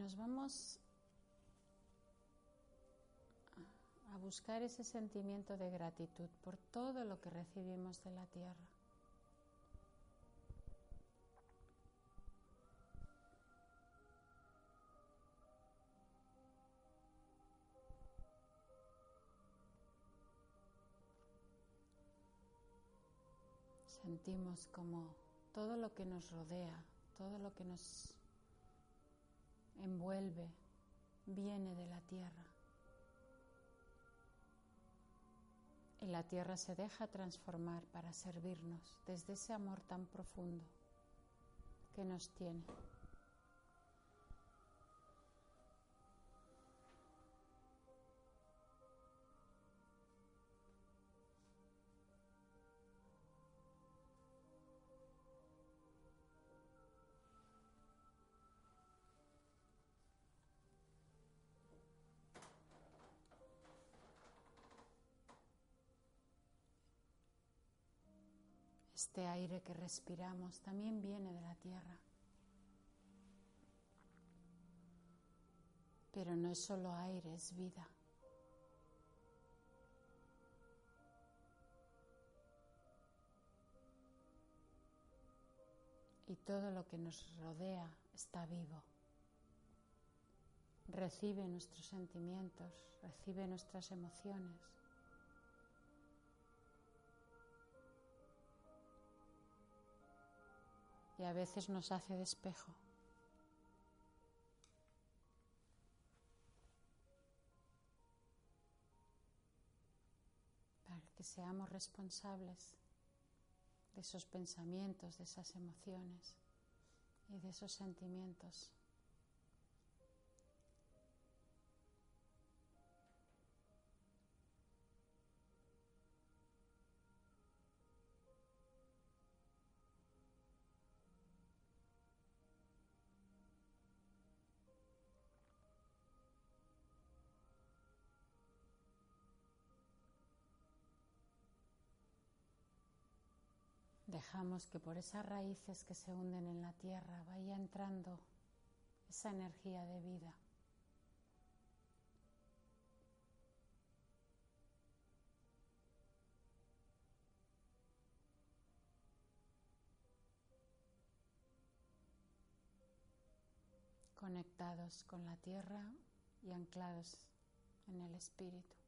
nos vamos a buscar ese sentimiento de gratitud por todo lo que recibimos de la tierra. Sentimos como todo lo que nos rodea, todo lo que nos envuelve, viene de la tierra. Y la tierra se deja transformar para servirnos desde ese amor tan profundo que nos tiene. Este aire que respiramos también viene de la tierra. Pero no es solo aire, es vida. Y todo lo que nos rodea está vivo. Recibe nuestros sentimientos, recibe nuestras emociones. Y a veces nos hace despejo. Para que seamos responsables de esos pensamientos, de esas emociones y de esos sentimientos. Dejamos que por esas raíces que se hunden en la tierra vaya entrando esa energía de vida. conectados con la tierra y anclados en el espíritu.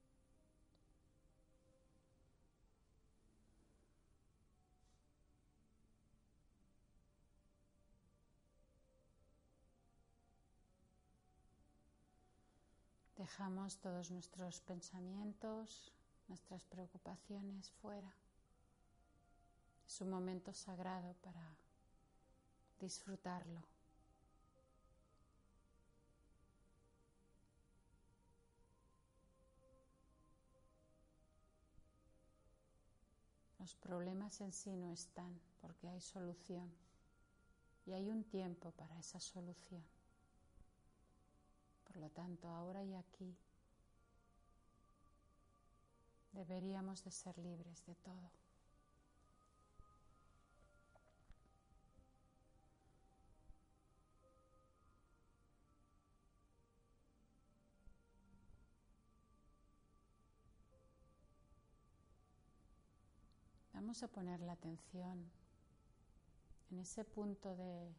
Dejamos todos nuestros pensamientos, nuestras preocupaciones fuera. Es un momento sagrado para disfrutarlo. Los problemas en sí no están porque hay solución y hay un tiempo para esa solución. Por lo tanto, ahora y aquí deberíamos de ser libres de todo. Vamos a poner la atención en ese punto de,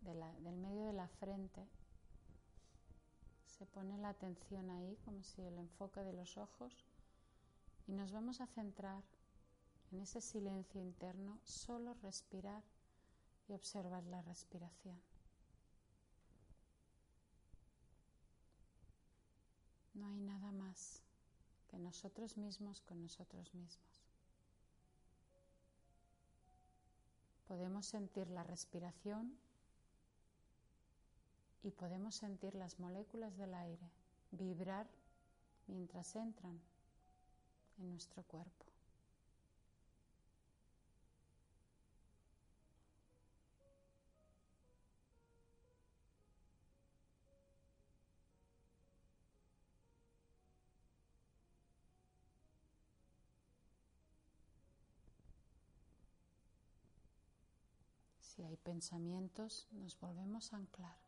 del medio de la frente se pone la atención ahí como si el enfoque de los ojos y nos vamos a centrar en ese silencio interno, solo respirar y observar la respiración. No hay nada más que nosotros mismos con nosotros mismos. Podemos sentir la respiración y podemos sentir las moléculas del aire vibrar mientras entran en nuestro cuerpo. Si hay pensamientos, nos volvemos a anclar.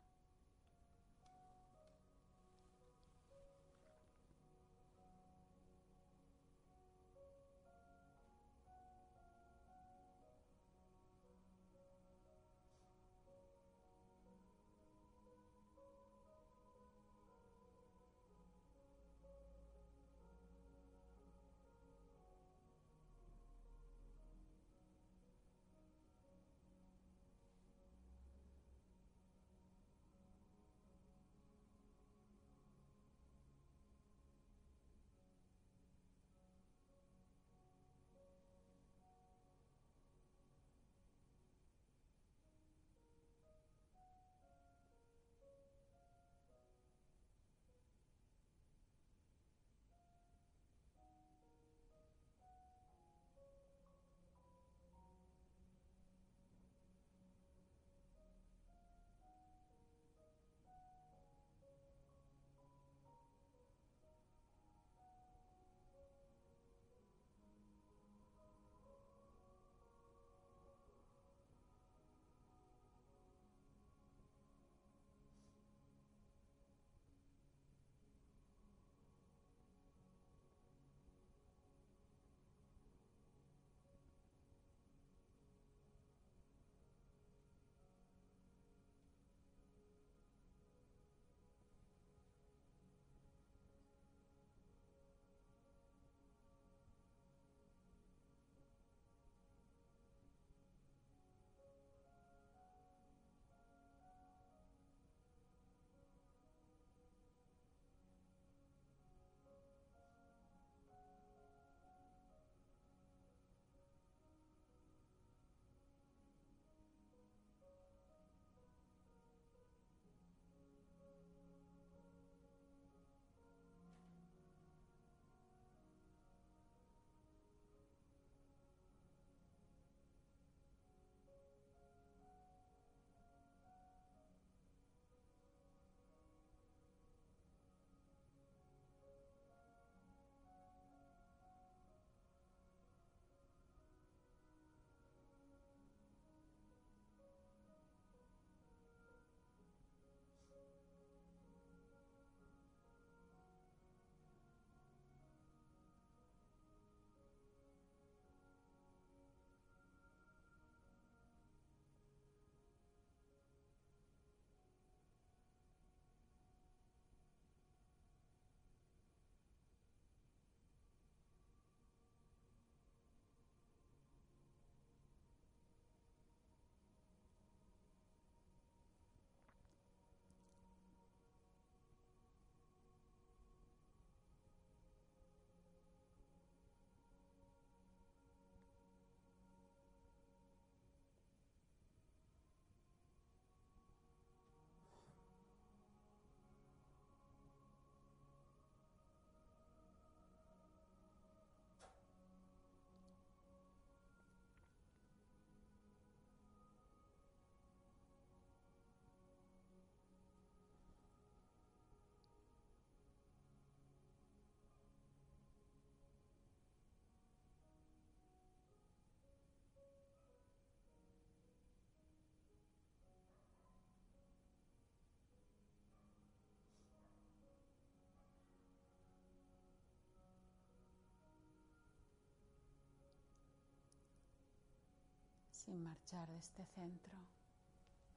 Sin marchar de este centro.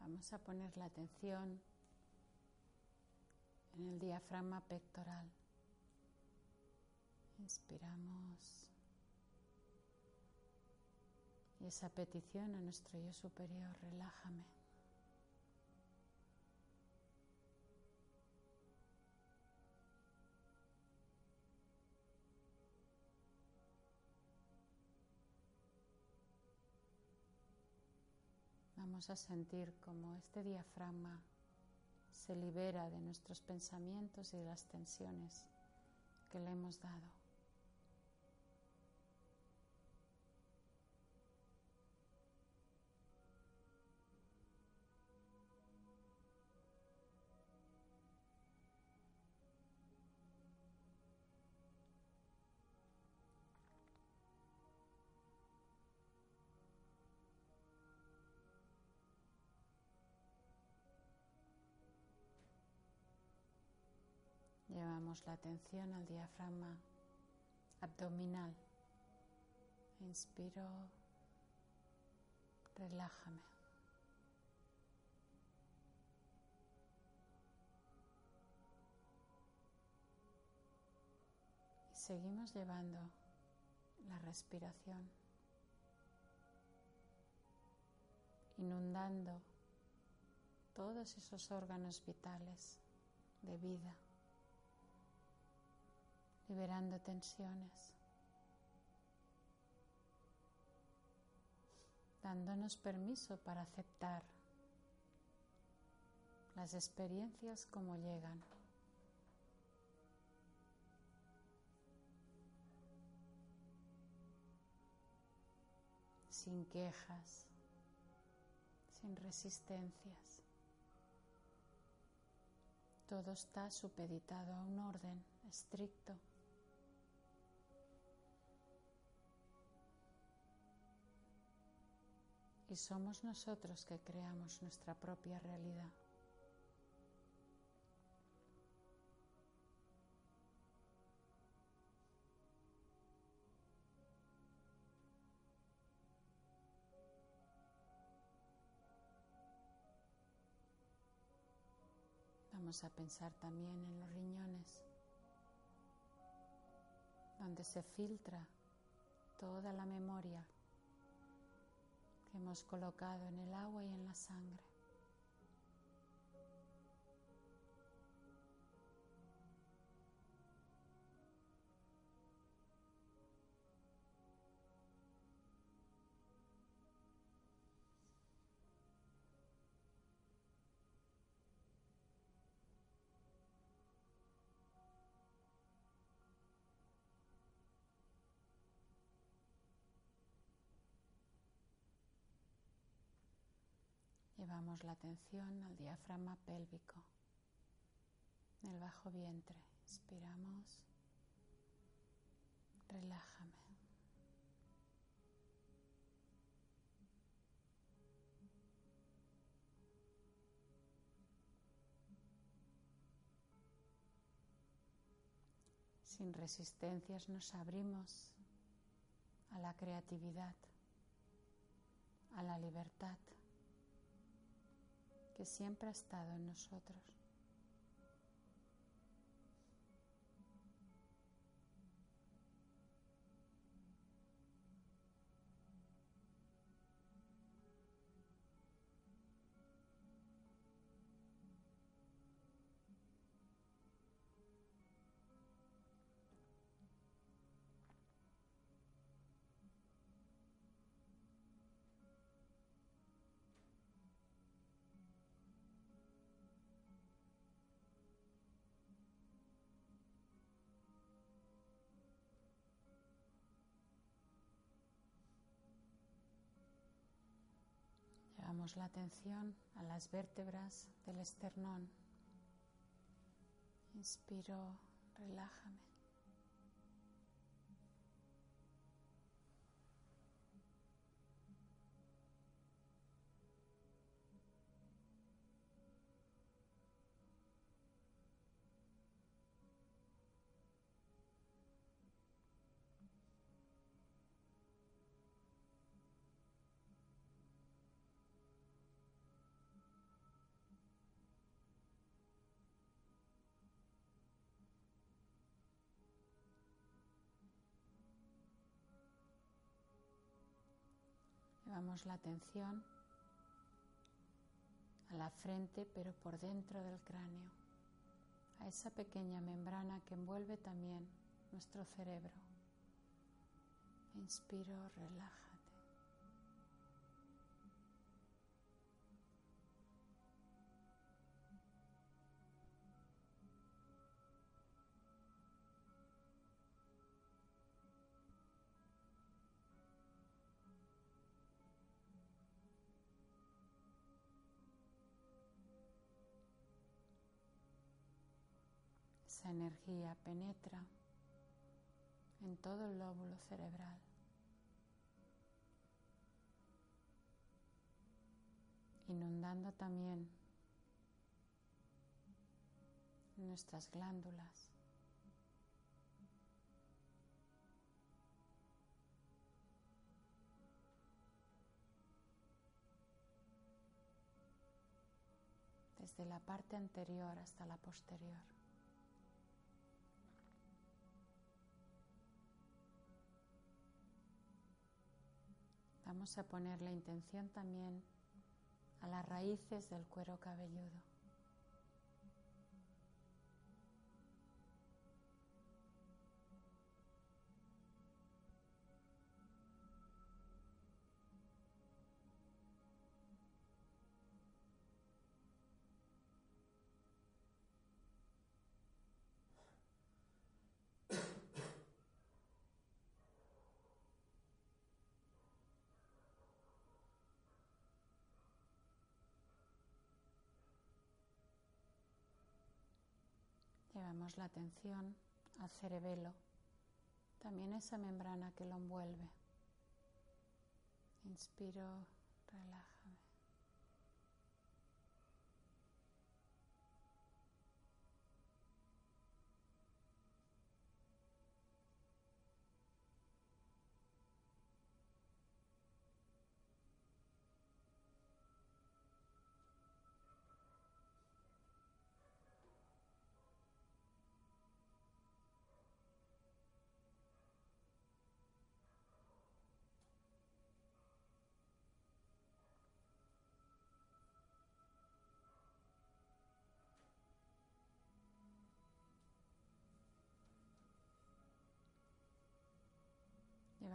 Vamos a poner la atención en el diafragma pectoral. Inspiramos. Y esa petición a nuestro yo superior, relájame. Vamos a sentir como este diafragma se libera de nuestros pensamientos y de las tensiones que le hemos dado. La atención al diafragma abdominal. Inspiro, relájame. Y seguimos llevando la respiración, inundando todos esos órganos vitales de vida liberando tensiones, dándonos permiso para aceptar las experiencias como llegan. sin quejas, sin resistencias. Todo está supeditado a un orden estricto. Y somos nosotros que creamos nuestra propia realidad. Vamos a pensar también en los riñones, donde se filtra toda la memoria hemos colocado en el agua y en la sangre. Llevamos la atención al diafragma pélvico, el bajo vientre. Inspiramos, relájame. Sin resistencias nos abrimos a la creatividad, a la libertad que siempre ha estado en nosotros. La atención a las vértebras del esternón. Inspiro, relájame. Llevamos la atención a la frente, pero por dentro del cráneo, a esa pequeña membrana que envuelve también nuestro cerebro. Inspiro, relaja. Esa energía penetra en todo el lóbulo cerebral. inundando también nuestras glándulas. desde la parte anterior hasta la posterior. Vamos a poner la intención también a las raíces del cuero cabelludo. Llevamos la atención al cerebelo, también esa membrana que lo envuelve. Inspiro, relájame.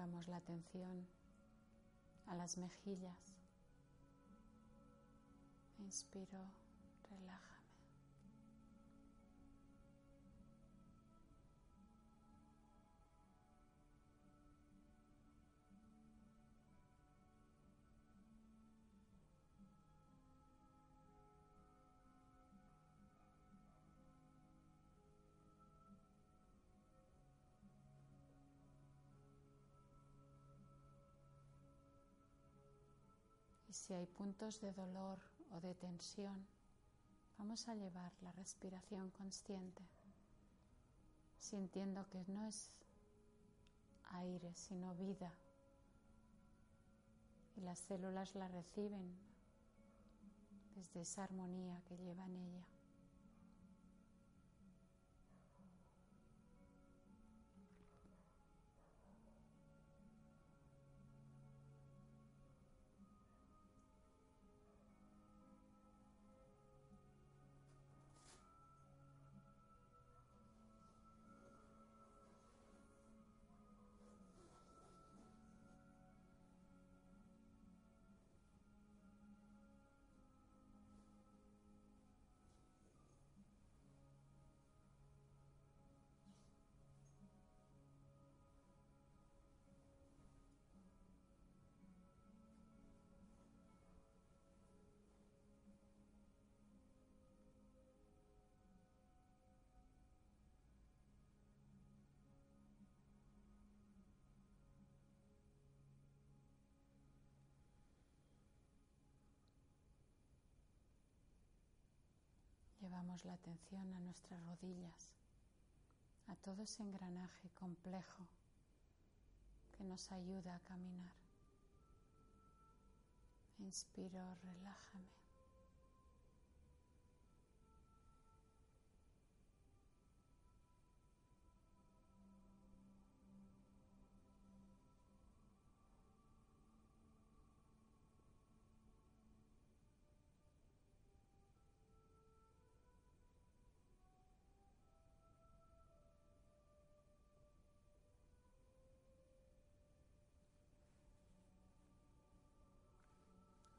Llevamos la atención a las mejillas. Inspiro, relaja. Y si hay puntos de dolor o de tensión, vamos a llevar la respiración consciente, sintiendo que no es aire, sino vida. Y las células la reciben desde esa armonía que lleva en ella. Llevamos la atención a nuestras rodillas, a todo ese engranaje complejo que nos ayuda a caminar. Inspiro, relájame.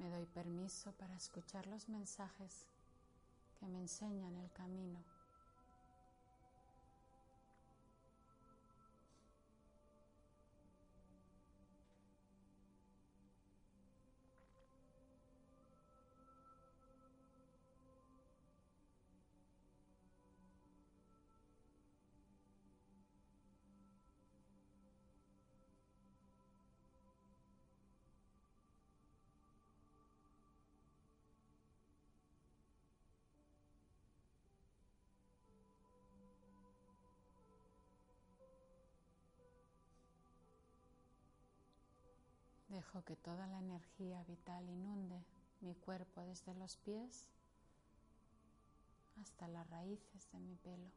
Me doy permiso para escuchar los mensajes que me enseñan el camino. Dejo que toda la energía vital inunde mi cuerpo desde los pies hasta las raíces de mi pelo.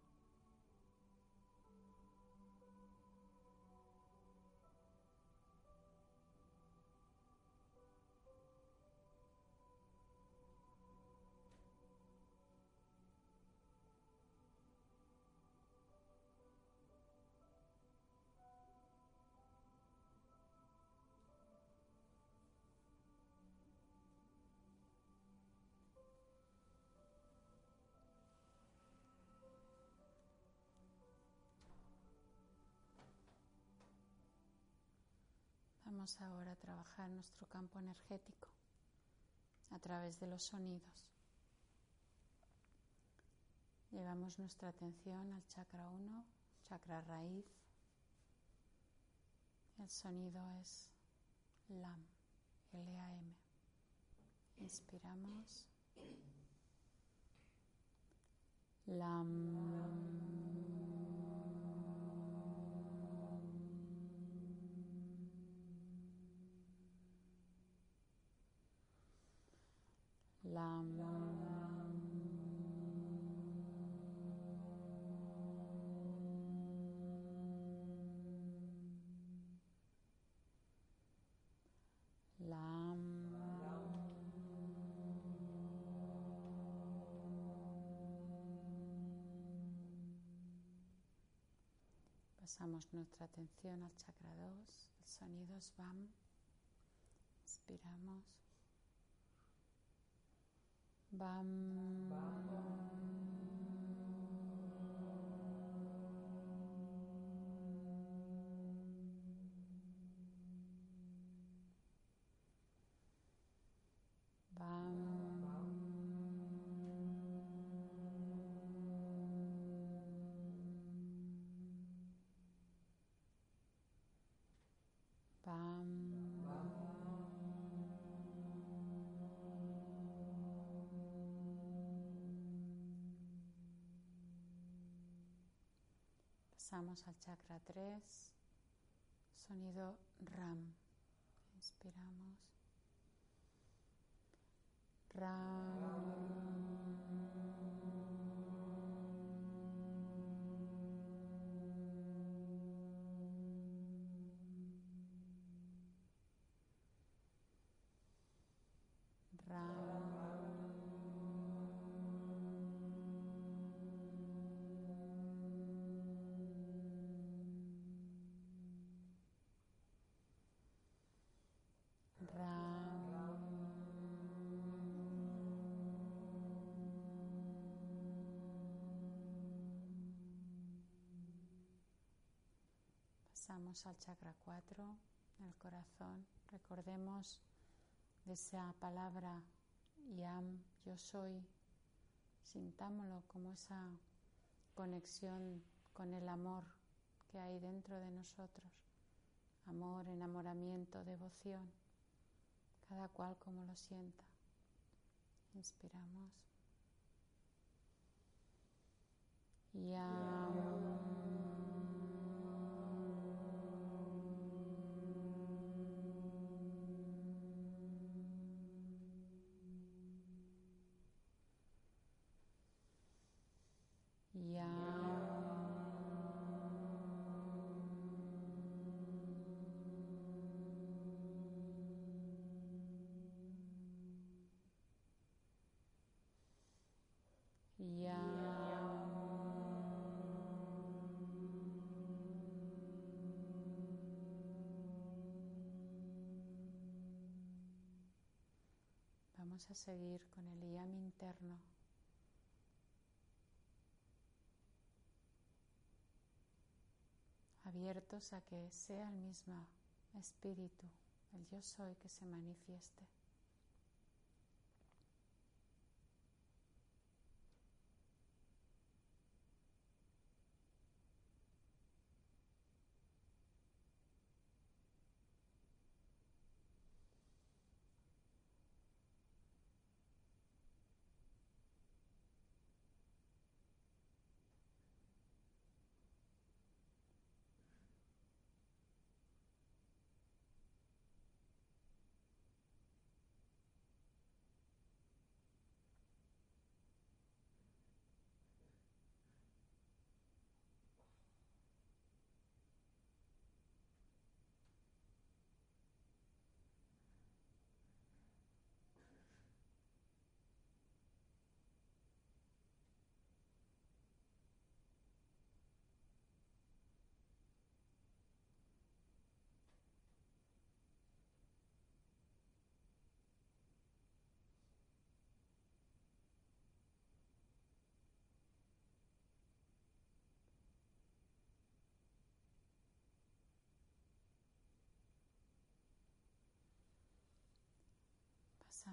Vamos ahora a trabajar nuestro campo energético a través de los sonidos. Llevamos nuestra atención al chakra 1, chakra raíz. El sonido es LAM, L-A-M. Inspiramos. LAM. Pasamos nuestra atención al chakra 2, el sonido es BAM. Inspiramos. Bam. Bam. Pasamos al chakra 3, sonido RAM. Inspiramos. RAM. Pasamos al chakra 4, el corazón. Recordemos de esa palabra Yam, yo soy. Sintámoslo como esa conexión con el amor que hay dentro de nosotros. Amor, enamoramiento, devoción. Cada cual como lo sienta. Inspiramos. Yam. Vamos a seguir con el IAM interno. Abiertos a que sea el mismo espíritu, el yo soy que se manifieste.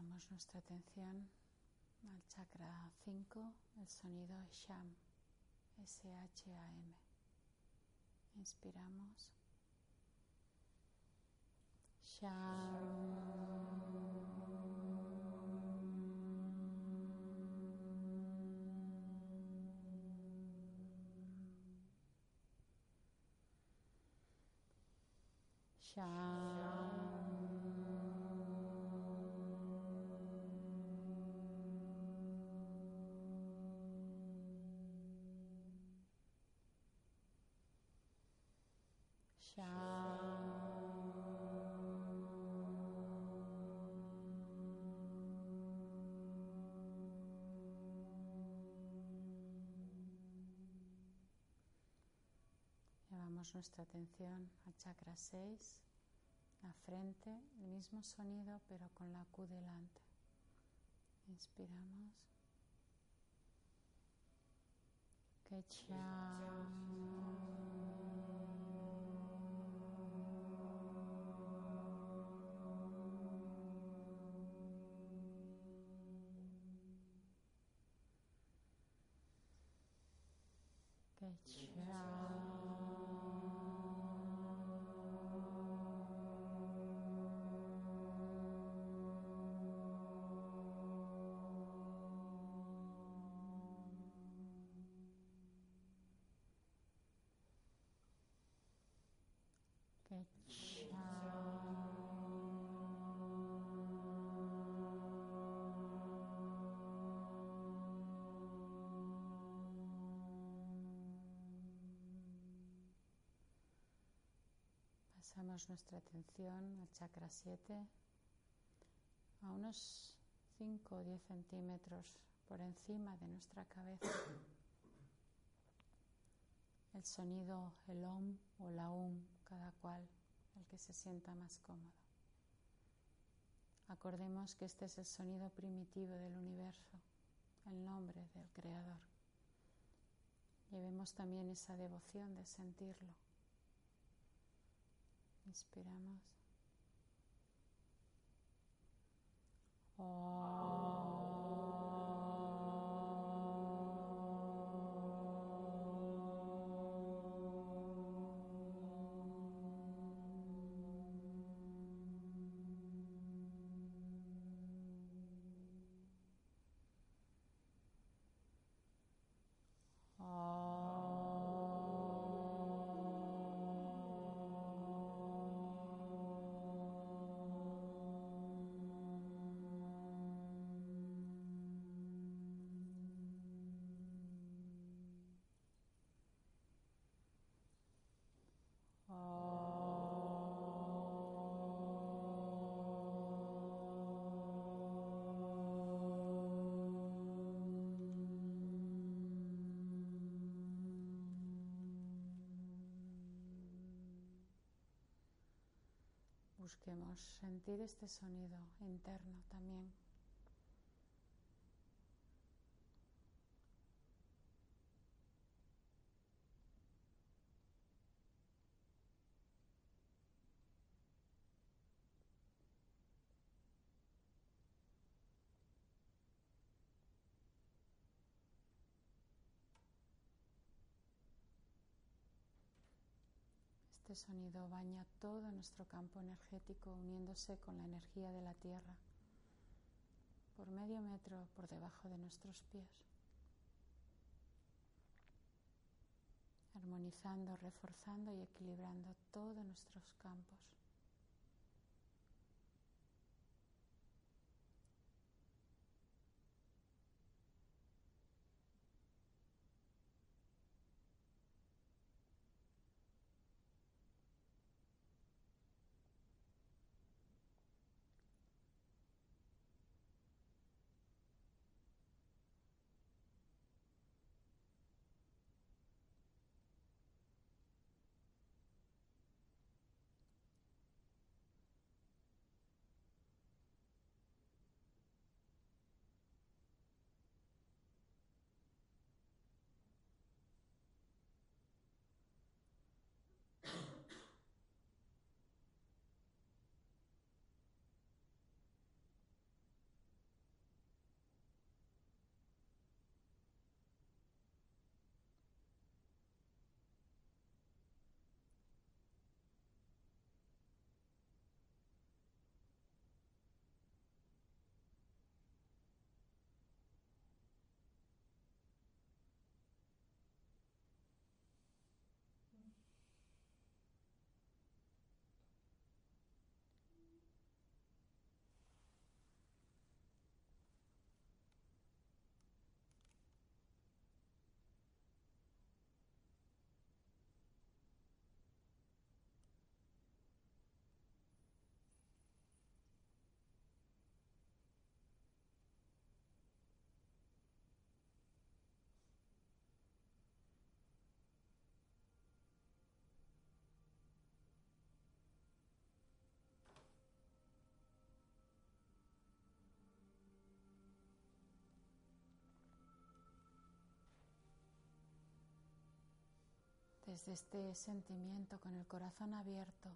Pasamos nuestra atención al chakra 5, el sonido Sham, S-H-A-M. Inspiramos. Sham. Llevamos nuestra atención al chakra 6, la frente, el mismo sonido pero con la Q delante. Inspiramos. Que Pasamos nuestra atención al chakra 7 a unos 5 o 10 centímetros por encima de nuestra cabeza. El sonido, el om o la um, cada cual, el que se sienta más cómodo. Acordemos que este es el sonido primitivo del universo, el nombre del Creador. Llevemos también esa devoción de sentirlo. Inspiramos. Busquemos sentir este sonido interno también Este sonido baña todo nuestro campo energético uniéndose con la energía de la tierra por medio metro por debajo de nuestros pies. Armonizando, reforzando y equilibrando todos nuestros campos. Desde este sentimiento con el corazón abierto.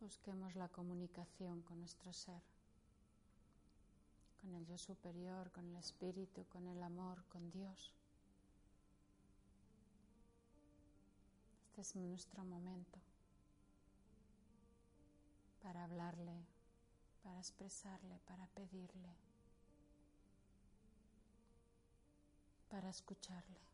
Busquemos la comunicación con nuestro ser, con el yo superior, con el espíritu, con el amor, con Dios. Este es nuestro momento para hablarle, para expresarle, para pedirle. Para escucharle.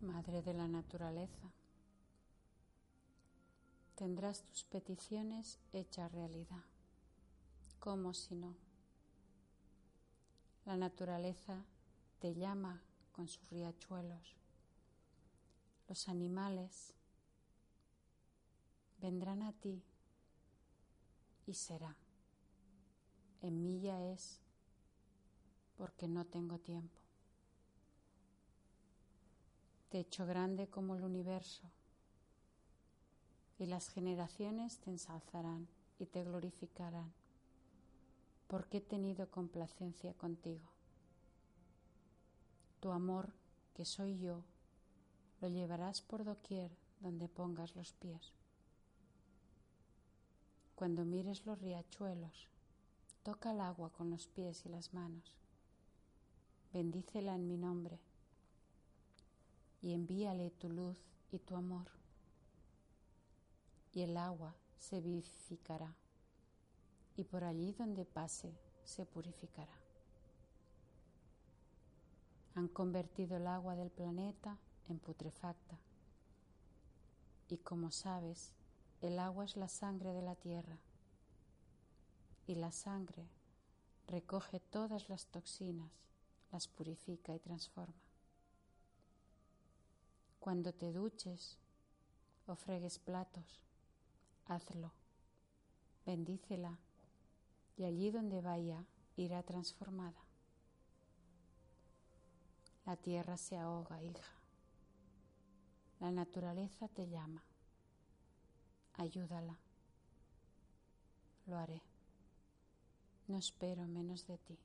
Madre de la naturaleza, tendrás tus peticiones hechas realidad, como si no. La naturaleza te llama con sus riachuelos. Los animales vendrán a ti y será. En mí ya es porque no tengo tiempo. Te hecho grande como el universo y las generaciones te ensalzarán y te glorificarán porque he tenido complacencia contigo. Tu amor, que soy yo, lo llevarás por doquier donde pongas los pies. Cuando mires los riachuelos, toca el agua con los pies y las manos. Bendícela en mi nombre y envíale tu luz y tu amor. Y el agua se vivificará y por allí donde pase se purificará. Han convertido el agua del planeta en putrefacta. Y como sabes, el agua es la sangre de la tierra. Y la sangre recoge todas las toxinas, las purifica y transforma. Cuando te duches o fregues platos, hazlo, bendícela y allí donde vaya irá transformada. La tierra se ahoga, hija. La naturaleza te llama. Ayúdala. Lo haré. No espero menos de ti.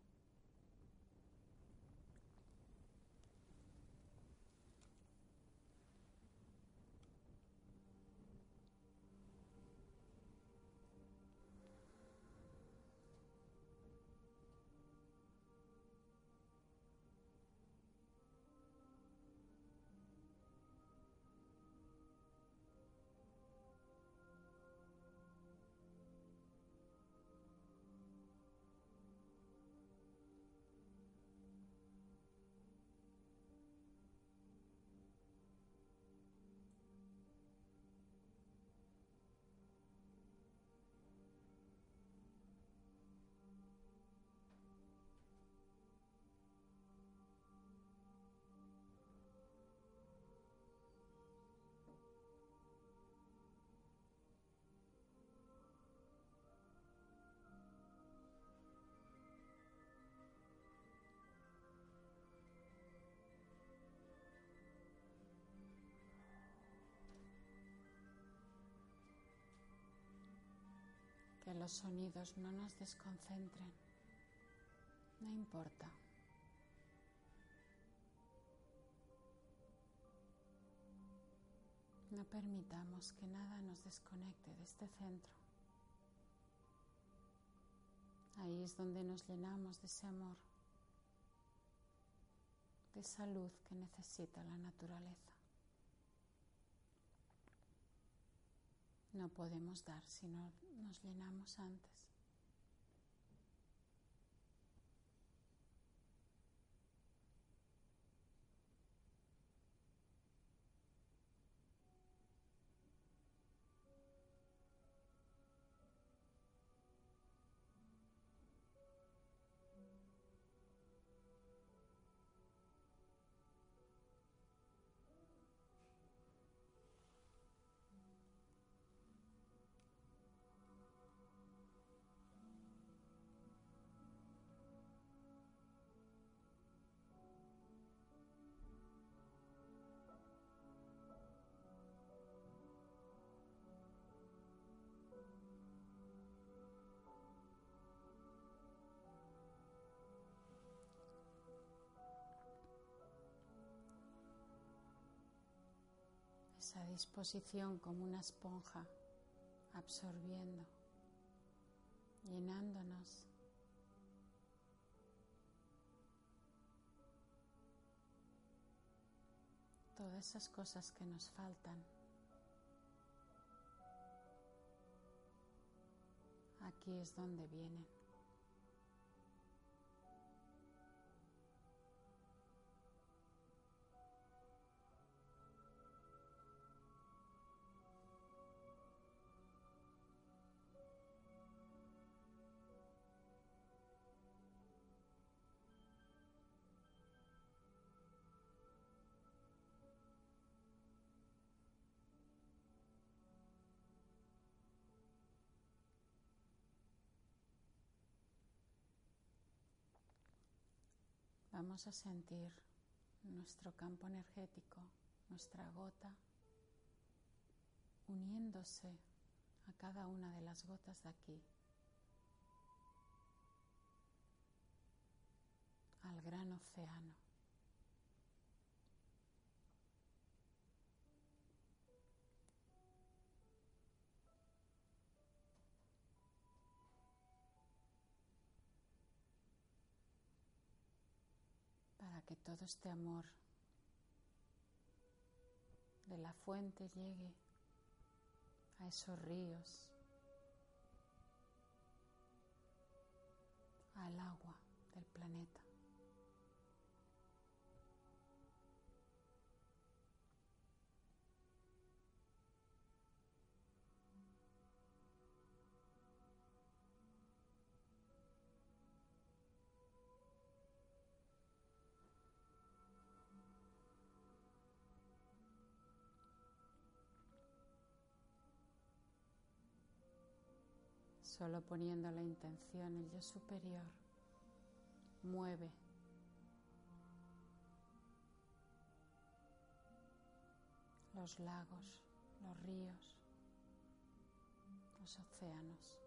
Los sonidos no nos desconcentren. No importa. No permitamos que nada nos desconecte de este centro. Ahí es donde nos llenamos de ese amor, de salud que necesita la naturaleza. No podemos dar si no nos llenamos antes. Esa disposición como una esponja, absorbiendo, llenándonos. Todas esas cosas que nos faltan. Aquí es donde vienen. Vamos a sentir nuestro campo energético, nuestra gota, uniéndose a cada una de las gotas de aquí, al gran océano. Que todo este amor de la fuente llegue a esos ríos, al agua del planeta. Solo poniendo la intención, el yo superior mueve los lagos, los ríos, los océanos.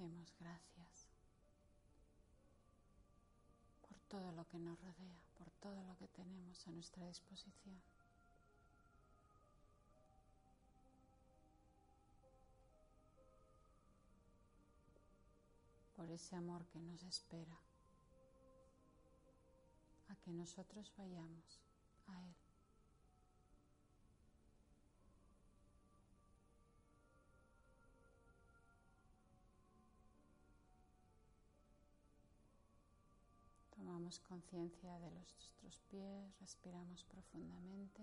Demos gracias por todo lo que nos rodea, por todo lo que tenemos a nuestra disposición. Por ese amor que nos espera a que nosotros vayamos a Él. Conciencia de nuestros pies, respiramos profundamente.